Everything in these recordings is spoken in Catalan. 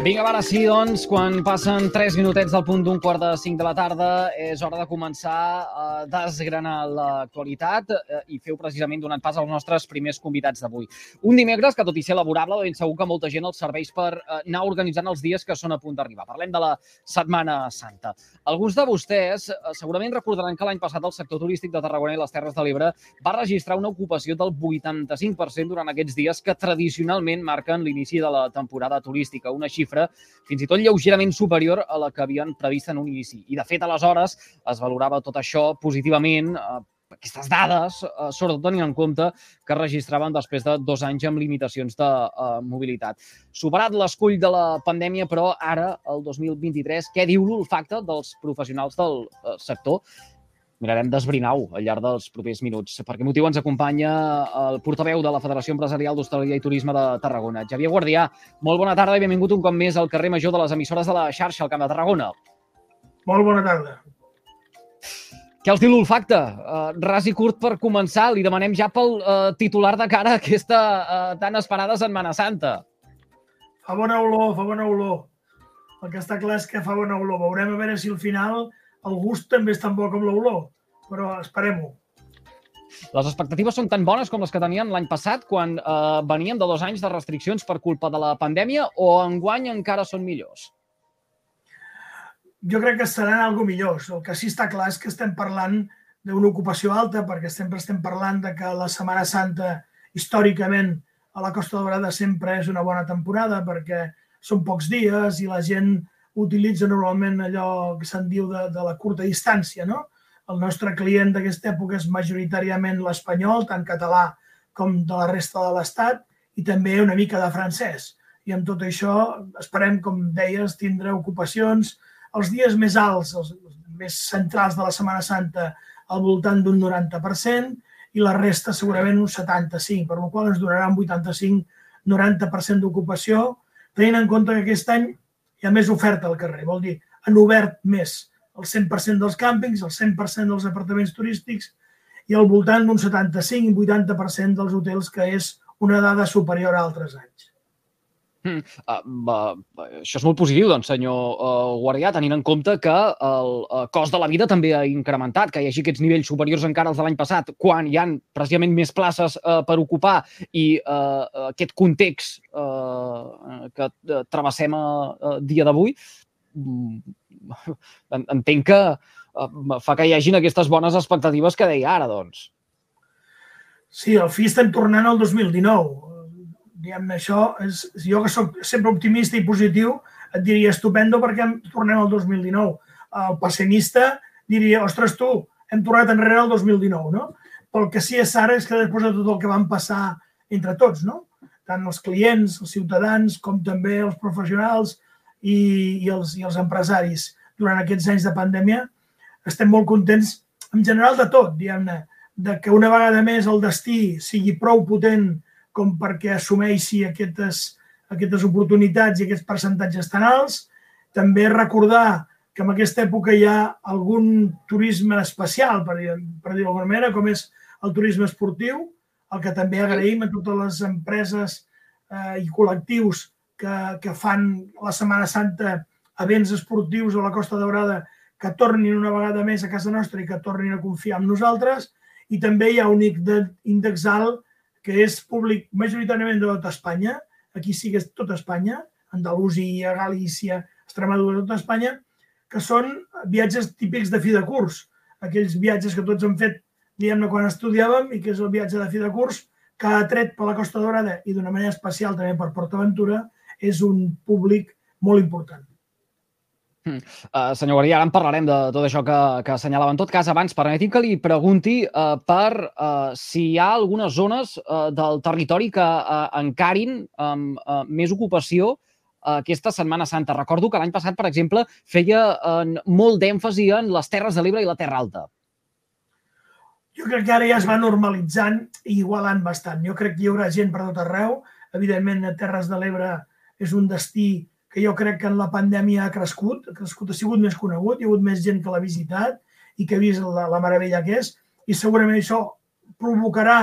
Vinga, ara sí, doncs, quan passen 3 minutets del punt d'un quart de 5 de la tarda, és hora de començar a desgranar l'actualitat eh, i feu precisament donant pas als nostres primers convidats d'avui. Un dimecres que, tot i ser laborable, ben segur que molta gent els serveix per eh, anar organitzant els dies que són a punt d'arribar. Parlem de la Setmana Santa. Alguns de vostès eh, segurament recordaran que l'any passat el sector turístic de Tarragona i les Terres de l'Ebre va registrar una ocupació del 85% durant aquests dies que tradicionalment marquen l'inici de la temporada turística, una xifra xifra fins i tot lleugerament superior a la que havien previst en un inici. I, de fet, aleshores es valorava tot això positivament, eh, aquestes dades, eh, sobretot tenint en compte que registraven després de dos anys amb limitacions de eh, mobilitat. Superat l'escull de la pandèmia, però ara, el 2023, què diu l'olfacte dels professionals del eh, sector? Mirarem d'esbrinar-ho al llarg dels propers minuts. Per aquest motiu ens acompanya el portaveu de la Federació Empresarial d'Hostaleria i Turisme de Tarragona, Xavier Guardià. Molt bona tarda i benvingut un cop més al carrer Major de les emissores de la xarxa al Camp de Tarragona. Molt bona tarda. Què els diu l'olfacte? Uh, ras i curt per començar, li demanem ja pel uh, titular de cara a aquesta uh, tan esperada Setmana Santa. Fa bona olor, fa bona olor. El que està clar és que fa bona olor. Veurem a veure si al final el gust també és tan bo com l'olor, però esperem-ho. Les expectatives són tan bones com les que tenien l'any passat, quan eh, veníem de dos anys de restriccions per culpa de la pandèmia, o enguany encara són millors? Jo crec que seran algo millors. El que sí està clar és que estem parlant d'una ocupació alta, perquè sempre estem parlant de que la Setmana Santa, històricament, a la Costa Daurada sempre és una bona temporada, perquè són pocs dies i la gent utilitza normalment allò que se'n diu de, de la curta distància. No? El nostre client d'aquesta època és majoritàriament l'espanyol, tant català com de la resta de l'Estat, i també una mica de francès. I amb tot això esperem, com deies, tindre ocupacions els dies més alts, els més centrals de la Setmana Santa, al voltant d'un 90%, i la resta segurament un 75%, per la qual ens donarà un 85-90% d'ocupació, tenint en compte que aquest any hi ha més oferta al carrer. Vol dir, han obert més el 100% dels càmpings, el 100% dels apartaments turístics i al voltant d'un 75-80% dels hotels, que és una dada superior a altres anys. Mm, uh, uh, això és molt positiu, doncs, senyor uh, Guardià, tenint en compte que el uh, cost de la vida també ha incrementat, que hi hagi aquests nivells superiors encara als de l'any passat, quan hi han precisament més places uh, per ocupar i uh, aquest context uh, que travessem a, a dia d'avui, uh, entenc que uh, fa que hi hagin aquestes bones expectatives que deia ara, doncs. Sí, al fi estem tornant al 2019 diguem-ne, això, és, jo que sóc sempre optimista i positiu, et diria estupendo perquè tornem al 2019. El pessimista diria, ostres, tu, hem tornat enrere al 2019, no? Però el que sí és ara és que després de tot el que van passar entre tots, no? Tant els clients, els ciutadans, com també els professionals i, i, els, i els empresaris durant aquests anys de pandèmia, estem molt contents en general de tot, diguem-ne, de que una vegada més el destí sigui prou potent com perquè assumeixi aquestes, aquestes oportunitats i aquests percentatges tan alts. També recordar que en aquesta època hi ha algun turisme especial, per dir, per dir d'alguna manera, com és el turisme esportiu, el que també agraïm a totes les empreses eh, i col·lectius que, que fan la Setmana Santa events esportius a la Costa Daurada que tornin una vegada més a casa nostra i que tornin a confiar en nosaltres. I també hi ha un índex alt que és públic majoritàriament de tota Espanya, aquí sí que és tota Espanya, Andalusia, Galícia, Extremadura, tota Espanya, que són viatges típics de fi de curs, aquells viatges que tots hem fet, diguem-ne, quan estudiàvem, i que és el viatge de fi de curs, que ha tret per la Costa Dorada i d'una manera especial també per PortAventura, és un públic molt important. Uh, senyor Guarí, ara en parlarem de tot això que, que assenyalava. En tot cas, abans, permeti'm que li pregunti uh, per uh, si hi ha algunes zones uh, del territori que uh, encarin amb uh, més ocupació uh, aquesta Setmana Santa. Recordo que l'any passat, per exemple, feia uh, molt d'èmfasi en les Terres de l'Ebre i la Terra Alta. Jo crec que ara ja es va normalitzant i igualant bastant. Jo crec que hi haurà gent per tot arreu. Evidentment, Terres de l'Ebre és un destí que jo crec que en la pandèmia ha crescut, ha crescut, ha sigut més conegut, hi ha hagut més gent que l'ha visitat i que ha vist la, la meravella que és, i segurament això provocarà,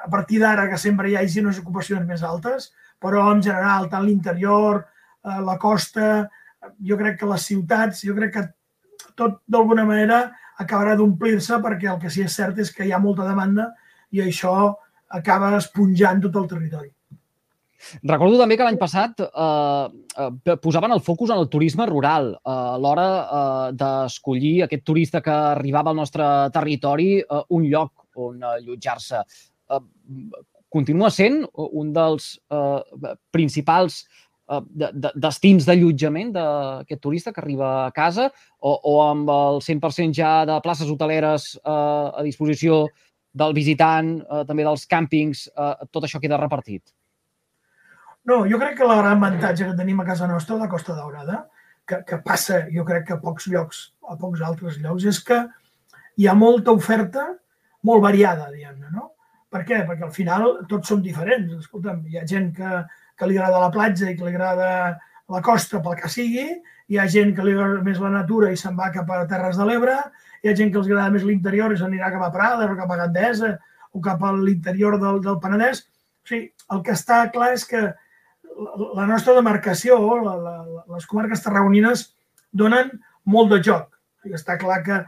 a partir d'ara, que sempre hi hagi unes ocupacions més altes, però en general, tant l'interior, eh, la costa, jo crec que les ciutats, jo crec que tot d'alguna manera acabarà d'omplir-se perquè el que sí és cert és que hi ha molta demanda i això acaba esponjant tot el territori. Recordo també que l'any passat eh, eh, posaven el focus en el turisme rural eh, a l'hora eh, d'escollir aquest turista que arribava al nostre territori eh, un lloc on allotjar-se. Eh, continua sent un dels eh, principals eh, de, de, destins d'allotjament d'aquest turista que arriba a casa o, o amb el 100% ja de places hoteleres eh, a disposició del visitant, eh, també dels càmpings, eh, tot això queda repartit? No, jo crec que la gran avantatge que tenim a casa nostra, a la Costa Daurada, que, que passa, jo crec que a pocs llocs, a pocs altres llocs, és que hi ha molta oferta molt variada, diguem-ne, no? Per què? Perquè al final tots som diferents. Escolta'm, hi ha gent que, que li agrada la platja i que li agrada la costa pel que sigui, hi ha gent que li agrada més la natura i se'n va cap a Terres de l'Ebre, hi ha gent que els agrada més l'interior i s'anirà cap a Prada o cap a Gandesa o cap a l'interior del, del Penedès. O sigui, el que està clar és que la nostra demarcació, la, la, les comarques tarragonines, donen molt de joc. Està clar que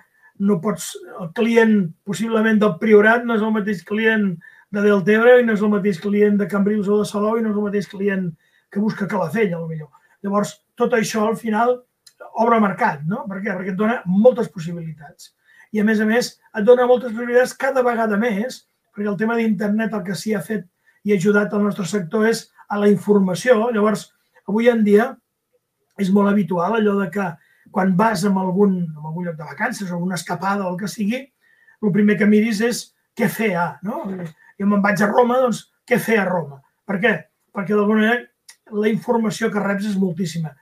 no pots... El client, possiblement, del Priorat no és el mateix client de Deltebre i no és el mateix client de Cambrils o de Salou i no és el mateix client que busca Calafell, millor. Llavors, tot això, al final, obre mercat, no? Per què? Perquè et dona moltes possibilitats. I, a més a més, et dona moltes possibilitats cada vegada més, perquè el tema d'internet el que s'hi ha fet i ajudat al nostre sector és a la informació. Llavors, avui en dia és molt habitual allò de que quan vas a algun, a algun lloc de vacances o una escapada o el que sigui, el primer que miris és què fer a, no? Jo me'n vaig a Roma, doncs què fer a Roma? Per què? Perquè d'alguna manera la informació que reps és moltíssima.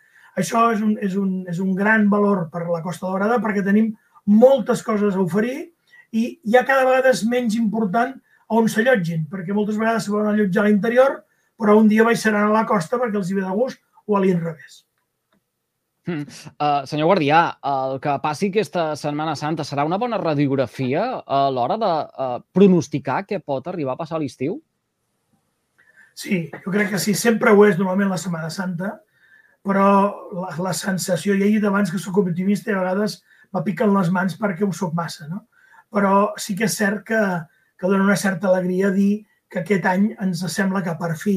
Això és un, és, un, és un gran valor per la Costa Daurada perquè tenim moltes coses a oferir i ja cada vegada és menys important on s'allotgin, perquè moltes vegades se volen allotjar a l'interior però un dia baixaran a la costa perquè els hi ve de gust o a l'inrevés. Uh, senyor Guardià, el que passi aquesta Setmana Santa serà una bona radiografia a l'hora de uh, pronosticar què pot arribar a passar a l'estiu? Sí, jo crec que sí, sempre ho és normalment la Setmana Santa, però la, la sensació, ja he dit abans que sóc optimista i a vegades me piquen les mans perquè ho sóc massa, no? Però sí que és cert que, que dona una certa alegria dir que aquest any ens sembla que per fi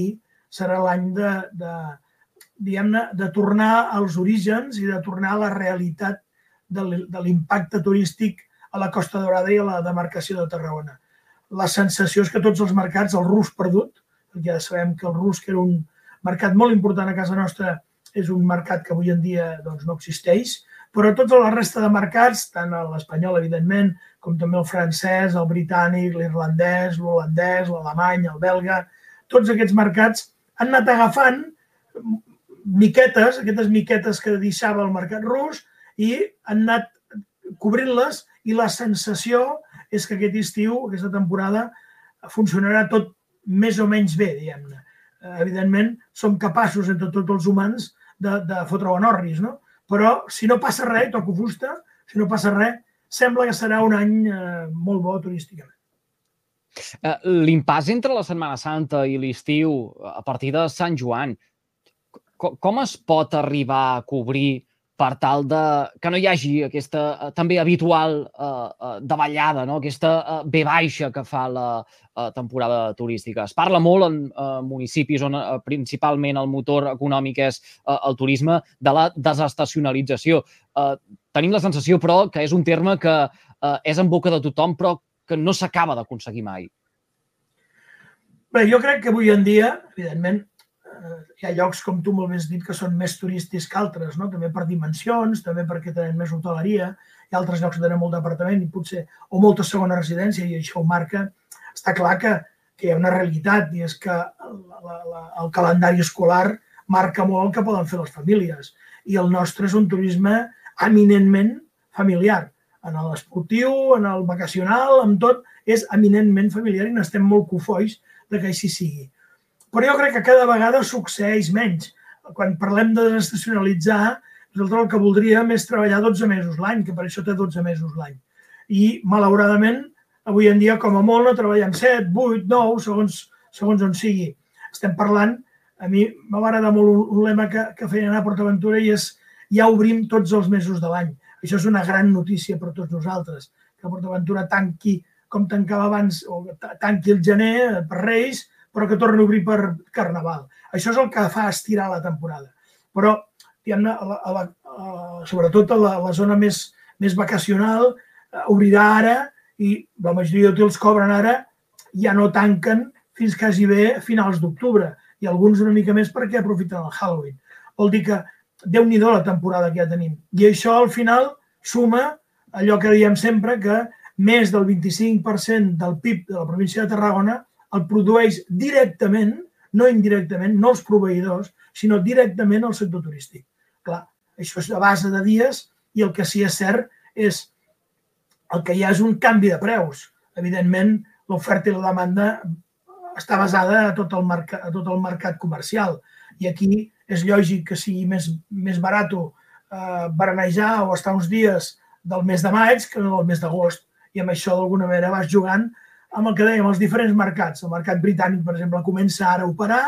serà l'any de, de, diguem-ne, de tornar als orígens i de tornar a la realitat de l'impacte turístic a la Costa Dorada i a la demarcació de Tarragona. La sensació és que tots els mercats, el rus perdut, ja sabem que el rus, que era un mercat molt important a casa nostra, és un mercat que avui en dia doncs, no existeix, però tota la resta de mercats, tant l'espanyol, evidentment, com també el francès, el britànic, l'irlandès, l'holandès, l'alemany, el belga, tots aquests mercats han anat agafant miquetes, aquestes miquetes que deixava el mercat rus, i han anat cobrint-les i la sensació és que aquest estiu, aquesta temporada, funcionarà tot més o menys bé, diguem-ne. Evidentment, som capaços, entre tots els humans, de, de fotre bonorris, no? Però si no passa res, toco fusta, si no passa res, sembla que serà un any eh, molt bo turísticament. Eh, l'impàs entre la Setmana Santa i l'estiu a partir de Sant Joan, com es pot arribar a cobrir per tal de que no hi hagi aquesta uh, també habitual uh, uh, davallada, no? aquesta B baixa que fa la uh, temporada turística. Es parla molt en uh, municipis on uh, principalment el motor econòmic és uh, el turisme de la desestacionalització. Uh, tenim la sensació, però, que és un terme que uh, és en boca de tothom, però que no s'acaba d'aconseguir mai. Bé, jo crec que avui en dia, evidentment, Eh, hi ha llocs, com tu molt més dit, que són més turístics que altres, no? també per dimensions, també perquè tenen més hoteleria, hi ha altres llocs que tenen molt d'apartament i potser, o molta segona residència, i això ho marca. Està clar que, que hi ha una realitat, i és que la, la, el calendari escolar marca molt el que poden fer les famílies. I el nostre és un turisme eminentment familiar. En l'esportiu, en el vacacional, amb tot, és eminentment familiar i n'estem molt cofois de que així sigui. Però jo crec que cada vegada succeeix menys. Quan parlem de desestacionalitzar, nosaltres el que voldríem és treballar 12 mesos l'any, que per això té 12 mesos l'any. I, malauradament, avui en dia, com a molt, no treballem 7, 8, 9, segons, segons on sigui. Estem parlant a mi m'ha agradat molt un, lema que, que feien a PortAventura i és ja obrim tots els mesos de l'any. Això és una gran notícia per tots nosaltres, que PortAventura tanqui com tancava abans, o tanqui el gener per Reis, però que torni a obrir per Carnaval. Això és el que fa estirar la temporada. Però, diguem-ne, a la, a la, a, sobretot a la, a la zona més, més vacacional, eh, obrirà ara i la majoria d'hotels cobren ara, ja no tanquen fins quasi bé finals d'octubre i alguns una mica més perquè aprofiten el Halloween. Vol dir que déu nhi la temporada que ja tenim. I això al final suma allò que diem sempre que més del 25% del PIB de la província de Tarragona el produeix directament, no indirectament, no els proveïdors, sinó directament al sector turístic. Clar, això és a base de dies i el que sí és cert és el que hi ha és un canvi de preus. Evidentment, l'oferta i la demanda està basada a tot el, a tot el mercat comercial. I aquí és lògic que sigui més, més barat eh, baranejar o estar uns dies del mes de maig que no del mes d'agost i amb això d'alguna manera vas jugant amb el que dèiem, els diferents mercats. El mercat britànic, per exemple, comença ara a operar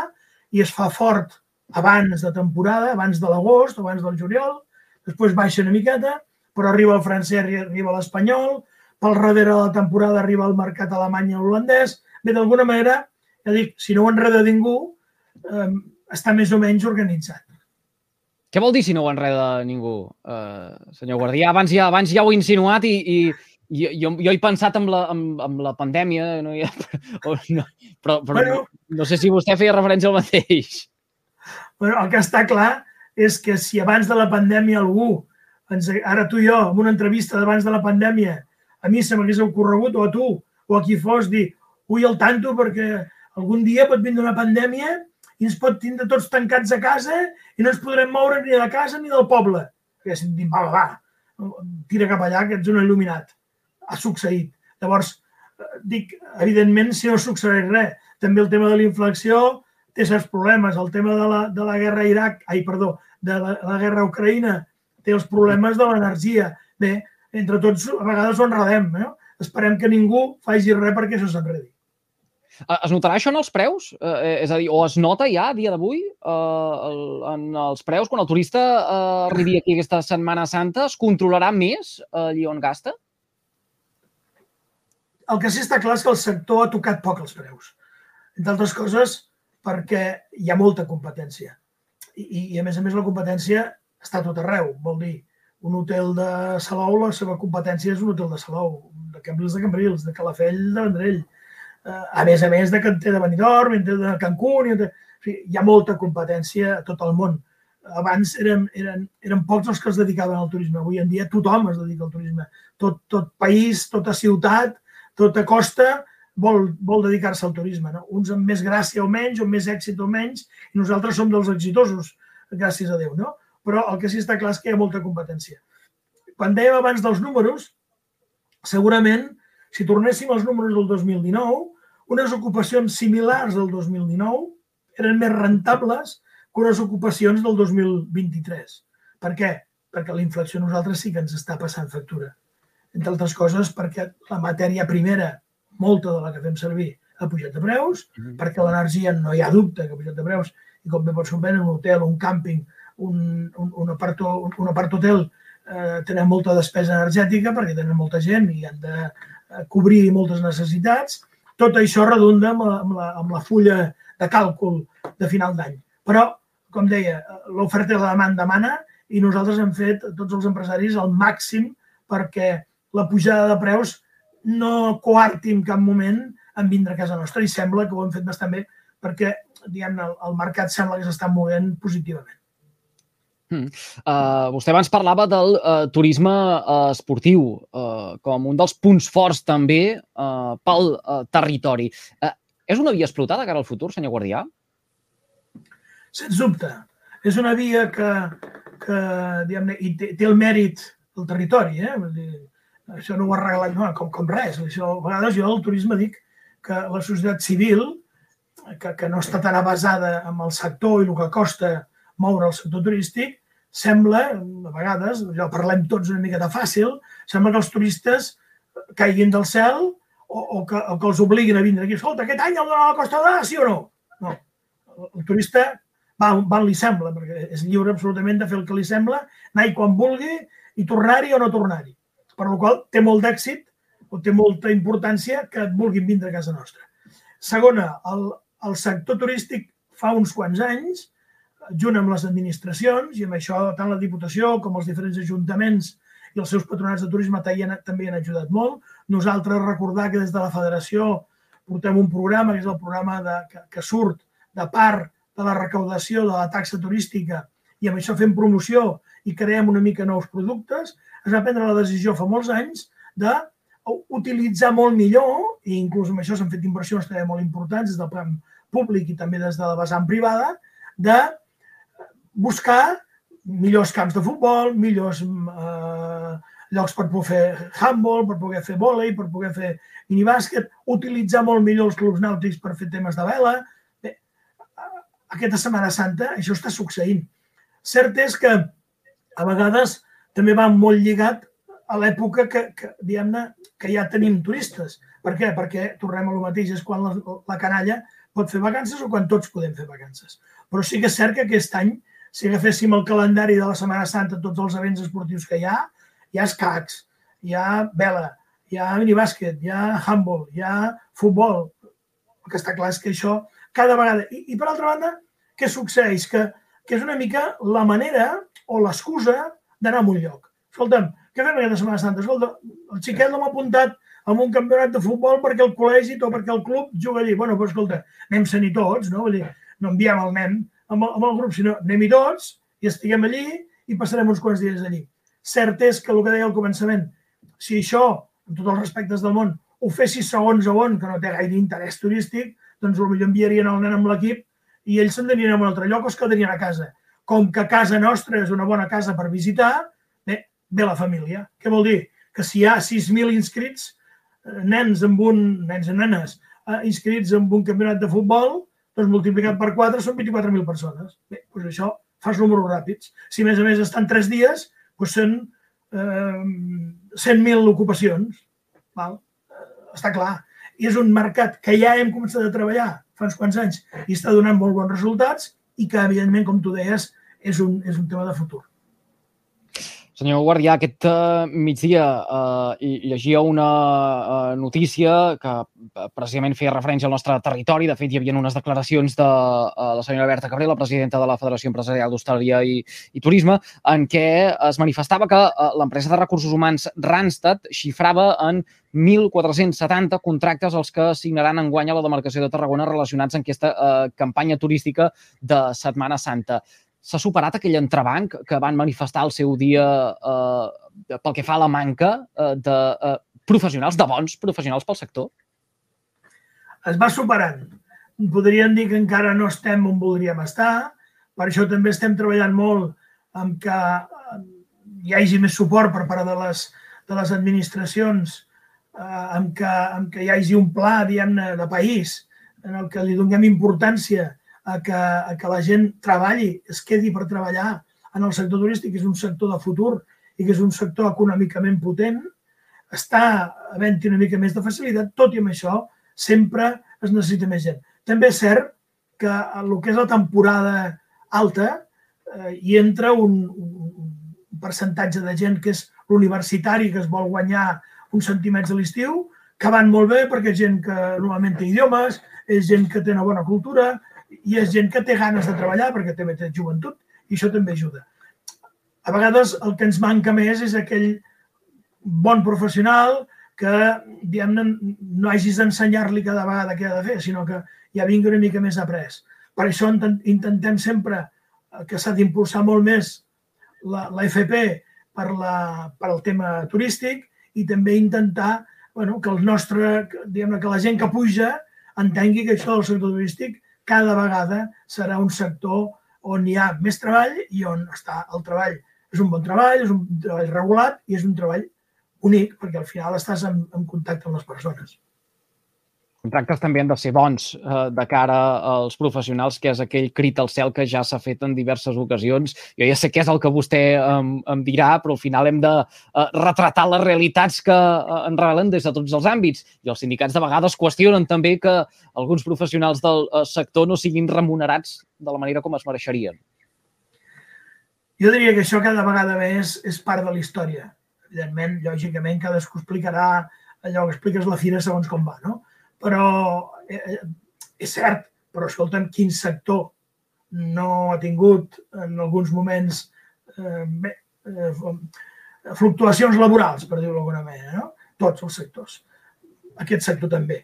i es fa fort abans de temporada, abans de l'agost, abans del juliol, després baixa una miqueta, però arriba el francès, arriba l'espanyol, pel darrere de la temporada arriba el mercat alemany i holandès. Bé, d'alguna manera, ja dic, si no ho enreda ningú, eh, està més o menys organitzat. Què vol dir si no ho enreda ningú, uh, senyor Guardià? Abans ja, abans ja ho he insinuat i, i, jo, jo, jo he pensat amb la, amb, amb la pandèmia, no hi ha, però, no, però, però bueno, no, no sé si vostè feia referència al mateix. Bueno, el que està clar és que si abans de la pandèmia algú, ens, ara tu i jo, en una entrevista d'abans de la pandèmia, a mi se m'hagués ocorregut, o a tu, o a qui fos, dir, ui, el tanto, perquè algun dia pot vindre una pandèmia i ens pot tindre tots tancats a casa i no ens podrem moure ni de casa ni del poble. I si va, va, va, tira cap allà, que ets un il·luminat ha succeït. Llavors, eh, dic, evidentment, si no succeeix res, també el tema de la inflació té certs problemes. El tema de la, de la guerra a Iraq, ai, perdó, de la, la guerra a Ucraïna, té els problemes de l'energia. Bé, entre tots, a vegades ho enredem. Eh? Esperem que ningú faci res perquè això s'enredi. Es notarà això en els preus? Eh, és a dir, o es nota ja a dia d'avui eh, en els preus? Quan el turista eh, arribi aquí aquesta Setmana Santa, es controlarà més allí on gasta? El que sí està clar és que el sector ha tocat poc els preus. Entre altres coses, perquè hi ha molta competència. I, i a més a més, la competència està tot arreu. Vol dir, un hotel de Salou, la seva competència és un hotel de Salou, de Cambrils de Cambrils, de Calafell de Vendrell, eh, a més a més de que té de Benidorm, de Cancún, o sigui, hi ha molta competència a tot el món. Abans eren, eren, eren pocs els que es dedicaven al turisme. Avui en dia tothom es dedica al turisme. Tot, tot país, tota ciutat, tota costa vol, vol dedicar-se al turisme. No? Uns amb més gràcia o menys, o més èxit o menys, i nosaltres som dels exitosos, gràcies a Déu. No? Però el que sí està clar és que hi ha molta competència. Quan dèiem abans dels números, segurament, si tornéssim als números del 2019, unes ocupacions similars del 2019 eren més rentables que unes ocupacions del 2023. Per què? Perquè la inflació a nosaltres sí que ens està passant factura entre altres coses perquè la matèria primera, molta de la que fem servir, ha pujat de preus, mm -hmm. perquè l'energia no hi ha dubte que ha pujat de preus, i com bé pots comprendre, un hotel, un càmping, un, un, un, apart, un apart hotel, eh, tenen molta despesa energètica perquè tenen molta gent i han de eh, cobrir moltes necessitats. Tot això redunda amb la, amb la, amb la fulla de càlcul de final d'any. Però, com deia, l'oferta i la demanda mana i nosaltres hem fet, tots els empresaris, el màxim perquè la pujada de preus no coarti en cap moment en vindre a casa nostra i sembla que ho hem fet bastant bé perquè diguem el, el mercat sembla que s'està movent positivament. Mm. Uh, vostè abans parlava del uh, turisme uh, esportiu uh, com un dels punts forts també uh, pel uh, territori. Uh, és una via explotada cara al futur, senyor Guardià? Sens dubte. És una via que, que diguem i té, té el mèrit del territori. Eh? Vull dir, això no ho ha arreglat no, com, com res. Això, a vegades jo al turisme dic que la societat civil, que, que no està tan basada en el sector i el que costa moure el sector turístic, sembla, a vegades, ja parlem tots una mica de fàcil, sembla que els turistes caiguin del cel o, o, que, o que els obliguin a vindre aquí. Escolta, aquest any heu d'anar a la Costa d'Ara, sí o no? No. El turista val, val li sembla, perquè és lliure absolutament de fer el que li sembla, anar-hi quan vulgui i tornar-hi o no tornar-hi. Per la qual té molt d'èxit o té molta importància que et vulguin vindre a casa nostra. Segona, el, el sector turístic fa uns quants anys, junt amb les administracions, i amb això tant la Diputació com els diferents ajuntaments i els seus patronats de turisme també han ajudat molt. Nosaltres recordar que des de la federació portem un programa, que és el programa de, que, que surt de part de la recaudació de la taxa turística i amb això fem promoció i creem una mica nous productes, es va prendre la decisió fa molts anys de utilitzar molt millor, i inclús amb això s'han fet inversions també molt importants des del plan públic i també des de la vessant privada, de buscar millors camps de futbol, millors eh, llocs per poder fer handball, per poder fer vòlei, per poder fer minibàsquet, utilitzar molt millor els clubs nàutics per fer temes de vela, aquesta Setmana Santa això està succeint. Cert és que a vegades també va molt lligat a l'època que, que, diguem-ne, que ja tenim turistes. Per què? Perquè, tornem a lo mateix, és quan la, la canalla pot fer vacances o quan tots podem fer vacances. Però sí que és cert que aquest any, si agaféssim el calendari de la Setmana Santa, tots els events esportius que hi ha, hi ha escacs, hi ha vela, hi ha minibàsquet, hi ha handball, hi ha futbol. El que està clar és que això cada vegada... I, i per altra banda, què succeeix? Que, que és una mica la manera o l'excusa d'anar a un lloc. Escolta'm, què fem aquesta Setmana Santa? Escolta, el xiquet l'hem apuntat en un campionat de futbol perquè el col·legi o perquè el club juga allí. Bueno, però escolta, anem-se'n-hi tots, no? Vull dir, no enviem el nen amb el, amb el grup, sinó anem-hi tots i estiguem allí i passarem uns quants dies allí. Cert és que el que deia al començament, si això, amb tots els respectes del món, ho fessis segons a on, que no té gaire interès turístic, doncs potser enviarien el nen amb l'equip i ells se'n anirien a un altre lloc o es quedarien a casa. Com que casa nostra és una bona casa per visitar, bé, ve la família. Què vol dir? Que si hi ha 6.000 inscrits, eh, nens amb un, nens i nenes, eh, inscrits en un campionat de futbol, doncs multiplicat per 4 són 24.000 persones. Bé, doncs això fas números ràpids. Si a més a més estan 3 dies, doncs són eh, 100.000 ocupacions. Val? Eh, està clar. I és un mercat que ja hem començat a treballar fa uns quants anys i està donant molt bons resultats i que, evidentment, com tu deies, és un, és un tema de futur. Senyor Guardià, aquest uh, migdia uh, llegia una uh, notícia que uh, precisament feia referència al nostre territori. De fet, hi havia unes declaracions de uh, la senyora Berta Cabré, la presidenta de la Federació Empresarial d'Hostaleria i, i Turisme, en què es manifestava que uh, l'empresa de recursos humans Randstad xifrava en 1.470 contractes els que signaran enguany a la demarcació de Tarragona relacionats amb aquesta uh, campanya turística de Setmana Santa s'ha superat aquell entrebanc que van manifestar el seu dia eh, pel que fa a la manca eh, de eh, professionals, de bons professionals pel sector? Es va superant. Podríem dir que encara no estem on voldríem estar, per això també estem treballant molt amb que eh, hi hagi més suport per part de les, de les administracions, eh, amb, que, amb que hi hagi un pla, diguem-ne, de país en el que li donem importància a que, a que la gent treballi, es quedi per treballar en el sector turístic, que és un sector de futur i que és un sector econòmicament potent, està havent-hi una mica més de facilitat, tot i amb això sempre es necessita més gent. També és cert que el que és la temporada alta eh, hi entra un, un percentatge de gent que és l'universitari, que es vol guanyar uns centimets a l'estiu, que van molt bé perquè és gent que normalment té idiomes, és gent que té una bona cultura, i és gent que té ganes de treballar perquè també té joventut i això també ajuda. A vegades el que ens manca més és aquell bon professional que diguem-ne no hagis d'ensenyar-li cada vegada què ha de fer, sinó que ja vingui una mica més après. Per això intentem sempre que s'ha d'impulsar molt més la, la FP per, la, per al tema turístic i també intentar bueno, que el nostre, diguem que la gent que puja entengui que això del sector turístic cada vegada serà un sector on hi ha més treball i on està el treball. És un bon treball, és un treball regulat i és un treball únic, perquè al final estàs en, en contacte amb les persones. Contractes també han de ser bons eh, de cara als professionals, que és aquell crit al cel que ja s'ha fet en diverses ocasions. Jo ja sé què és el que vostè em, em dirà, però al final hem de eh, retratar les realitats que eh, en revelen des de tots els àmbits. I els sindicats de vegades qüestionen també que alguns professionals del eh, sector no siguin remunerats de la manera com es mereixerien. Jo diria que això cada vegada més és part de la història. Evidentment, lògicament, cadascú explicarà allò que expliques la fira segons com va, no? Però eh, eh, és cert, però escolta'm, quin sector no ha tingut en alguns moments eh, bé, eh, fluctuacions laborals, per dir-ho d'alguna manera, no? Tots els sectors. Aquest sector també.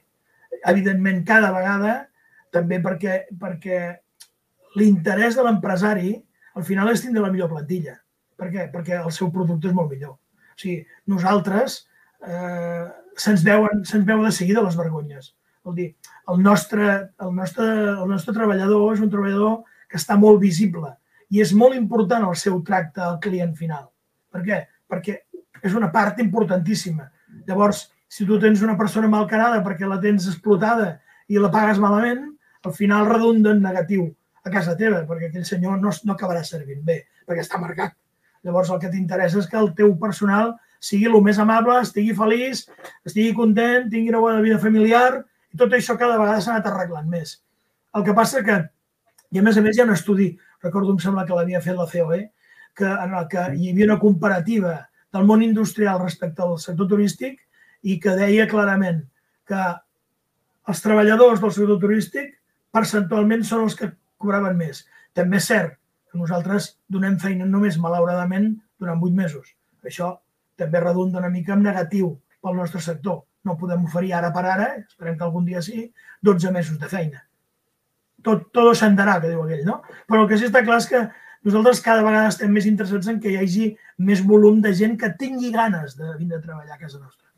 Evidentment, cada vegada també perquè, perquè l'interès de l'empresari al final és tindre la millor plantilla. Per què? Perquè el seu producte és molt millor. O sigui, nosaltres eh, se'ns veuen, se'ns veu de seguida les vergonyes. Vol dir, el nostre, el, nostre, el nostre treballador és un treballador que està molt visible i és molt important el seu tracte al client final. Per què? Perquè és una part importantíssima. Llavors, si tu tens una persona malcarada perquè la tens explotada i la pagues malament, al final redunda en negatiu a casa teva, perquè aquell senyor no, no acabarà servint bé, perquè està marcat. Llavors, el que t'interessa és que el teu personal sigui el més amable, estigui feliç, estigui content, tingui una bona vida familiar, i tot això cada vegada s'ha anat arreglant més. El que passa que, i a més a més hi ha un estudi, recordo, em sembla que l'havia fet la COE, que, en el que hi havia una comparativa del món industrial respecte al sector turístic i que deia clarament que els treballadors del sector turístic percentualment són els que cobraven més. També és cert que nosaltres donem feina només, malauradament, durant vuit mesos. Això també redunda una mica en negatiu pel nostre sector. No podem oferir ara per ara, esperem que algun dia sí, 12 mesos de feina. Tot, tot s'endarà, que diu aquell, no? Però el que sí està clar és que nosaltres cada vegada estem més interessats en que hi hagi més volum de gent que tingui ganes de vindre a treballar a casa nostra.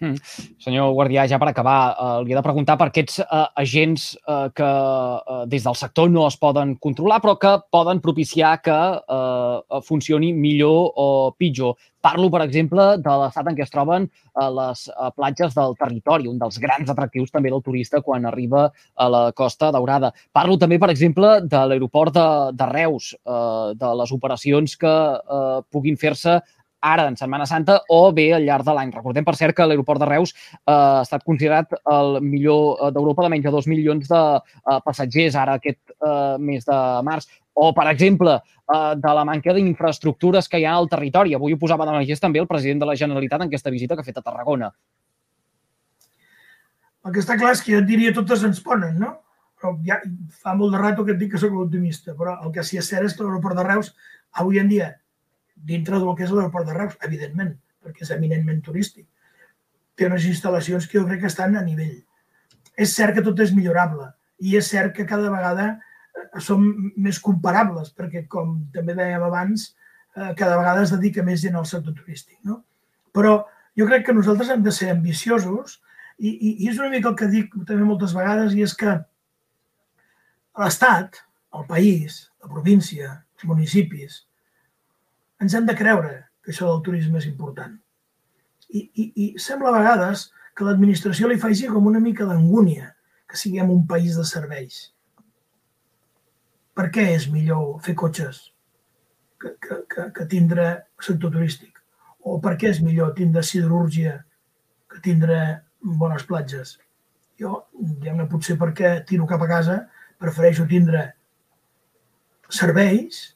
Mm. Senyor Guardià, ja per acabar, eh, li he de preguntar per aquests eh, agents eh, que eh, des del sector no es poden controlar, però que poden propiciar que eh, funcioni millor o pitjor. Parlo, per exemple, de l'estat en què es troben eh, les eh, platges del territori, un dels grans atractius també del turista quan arriba a la Costa Daurada. Parlo també, per exemple, de l'aeroport de, de Reus, eh, de les operacions que eh, puguin fer-se ara en Setmana Santa o bé al llarg de l'any. Recordem, per cert, que l'aeroport de Reus eh, ha estat considerat el millor eh, d'Europa de menys de dos milions de eh, passatgers ara aquest eh, mes de març. O, per exemple, eh, de la manca d'infraestructures que hi ha al territori. Avui ho posava de manifest també el president de la Generalitat en aquesta visita que ha fet a Tarragona. El que està clar és que jo et diria totes ens ponen, no? Però ja fa molt de rato que et dic que sóc optimista, però el que sí és cert és que l'aeroport de Reus avui en dia dintre del que és l'aeroport de Reus, evidentment, perquè és eminentment turístic. Té unes instal·lacions que jo crec que estan a nivell. És cert que tot és millorable i és cert que cada vegada eh, som més comparables, perquè, com també dèiem abans, eh, cada vegada es dedica més gent al sector turístic. No? Però jo crec que nosaltres hem de ser ambiciosos i, i, i és una mica el que dic també moltes vegades i és que l'Estat, el país, la província, els municipis, ens hem de creure que això del turisme és important. I, i, i sembla a vegades que l'administració li faci com una mica d'angúnia que siguem un país de serveis. Per què és millor fer cotxes que, que, que, que tindre sector turístic? O per què és millor tindre siderúrgia que tindre bones platges? Jo, diguem-ne, potser perquè tiro cap a casa, prefereixo tindre serveis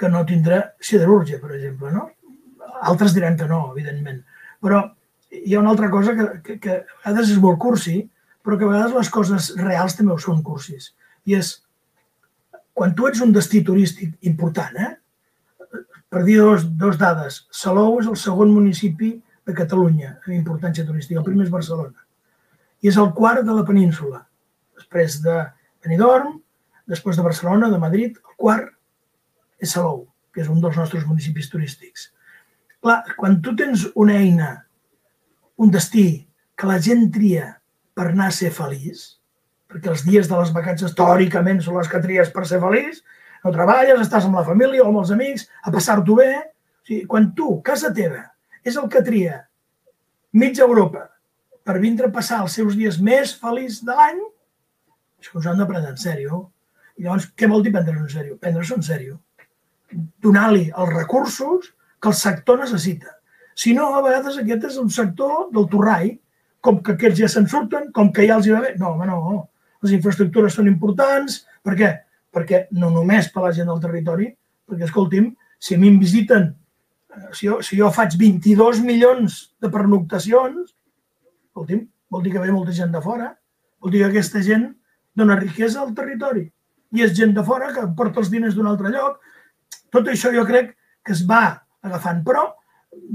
que no tindrà siderúrgia, per exemple. No? Altres diran que no, evidentment. Però hi ha una altra cosa que, que, que a vegades és molt cursi, però que a vegades les coses reals també ho són cursis. I és, quan tu ets un destí turístic important, eh? per dir dos, dos dades, Salou és el segon municipi de Catalunya en importància turística, el primer és Barcelona. I és el quart de la península. Després de Benidorm, després de Barcelona, de Madrid, el quart és Salou, que és un dels nostres municipis turístics. Clar, quan tu tens una eina, un destí que la gent tria per anar a ser feliç, perquè els dies de les vacances teòricament són les que tries per ser feliç, no treballes, estàs amb la família o amb els amics, a passar-t'ho bé. O sigui, quan tu, casa teva, és el que tria mitja Europa per vindre a passar els seus dies més feliços de l'any, això us han de prendre en sèrio. I llavors, què vol dir prendre-ho en sèrio? Prendre-s'ho en sèrio. Donar-li els recursos que el sector necessita. Si no, a vegades aquest és un sector del torrai, com que aquests ja se'n surten, com que ja els hi va bé. No, home, no. Les infraestructures són importants. Per què? Perquè no només per la gent del territori, perquè, escolti'm, si a mi em visiten, eh, si jo, si jo faig 22 milions de pernoctacions, escolti'm, vol dir que ve molta gent de fora, vol dir que aquesta gent dona riquesa al territori i és gent de fora que porta els diners d'un altre lloc. Tot això jo crec que es va agafant, però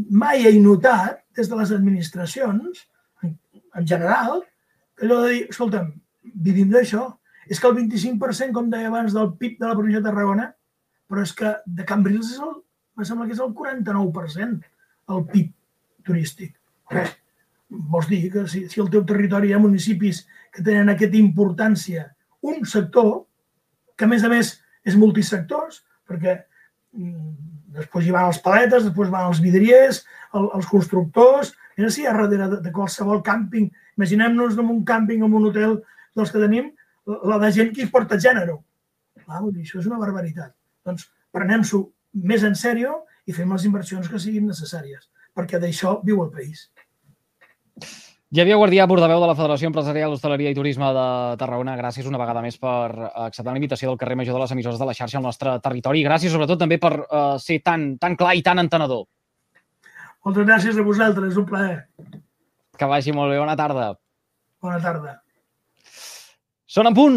mai he notat des de les administracions, en, en general, que allò de dir, escolta'm, vivim d'això. És que el 25%, com deia abans, del PIB de la província de Tarragona, però és que de Cambrils és el, em sembla que és el 49% el PIB turístic. Res. Vols dir que si, si el teu territori hi ha municipis que tenen aquesta importància, un sector, que a més a més és multisectors, perquè després hi van els paletes, després van els vidriers, el, els constructors, si hi ha darrere de, de qualsevol càmping, imaginem-nos en un càmping, en un hotel dels que tenim, la de gent que hi porta gènere. Clar, vull dir, això és una barbaritat. Doncs prenem-s'ho més en sèrio i fem les inversions que siguin necessàries, perquè d'això viu el país. Javier Guardià, portaveu de la Federació Empresarial d'Hostaleria i Turisme de Tarragona, gràcies una vegada més per acceptar la invitació del carrer Major de les emissores de la xarxa al nostre territori. Gràcies sobretot també per uh, ser tan, tan clar i tan entenedor. Moltes gràcies a vosaltres, és un plaer. Que vagi molt bé, bona tarda. Bona tarda. Són en punt